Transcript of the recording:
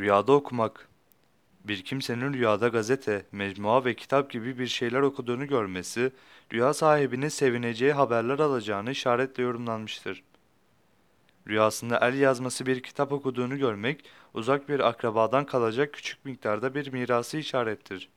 Rüyada okumak Bir kimsenin rüyada gazete, mecmua ve kitap gibi bir şeyler okuduğunu görmesi, rüya sahibinin sevineceği haberler alacağını işaretle yorumlanmıştır. Rüyasında el yazması bir kitap okuduğunu görmek, uzak bir akrabadan kalacak küçük miktarda bir mirası işarettir.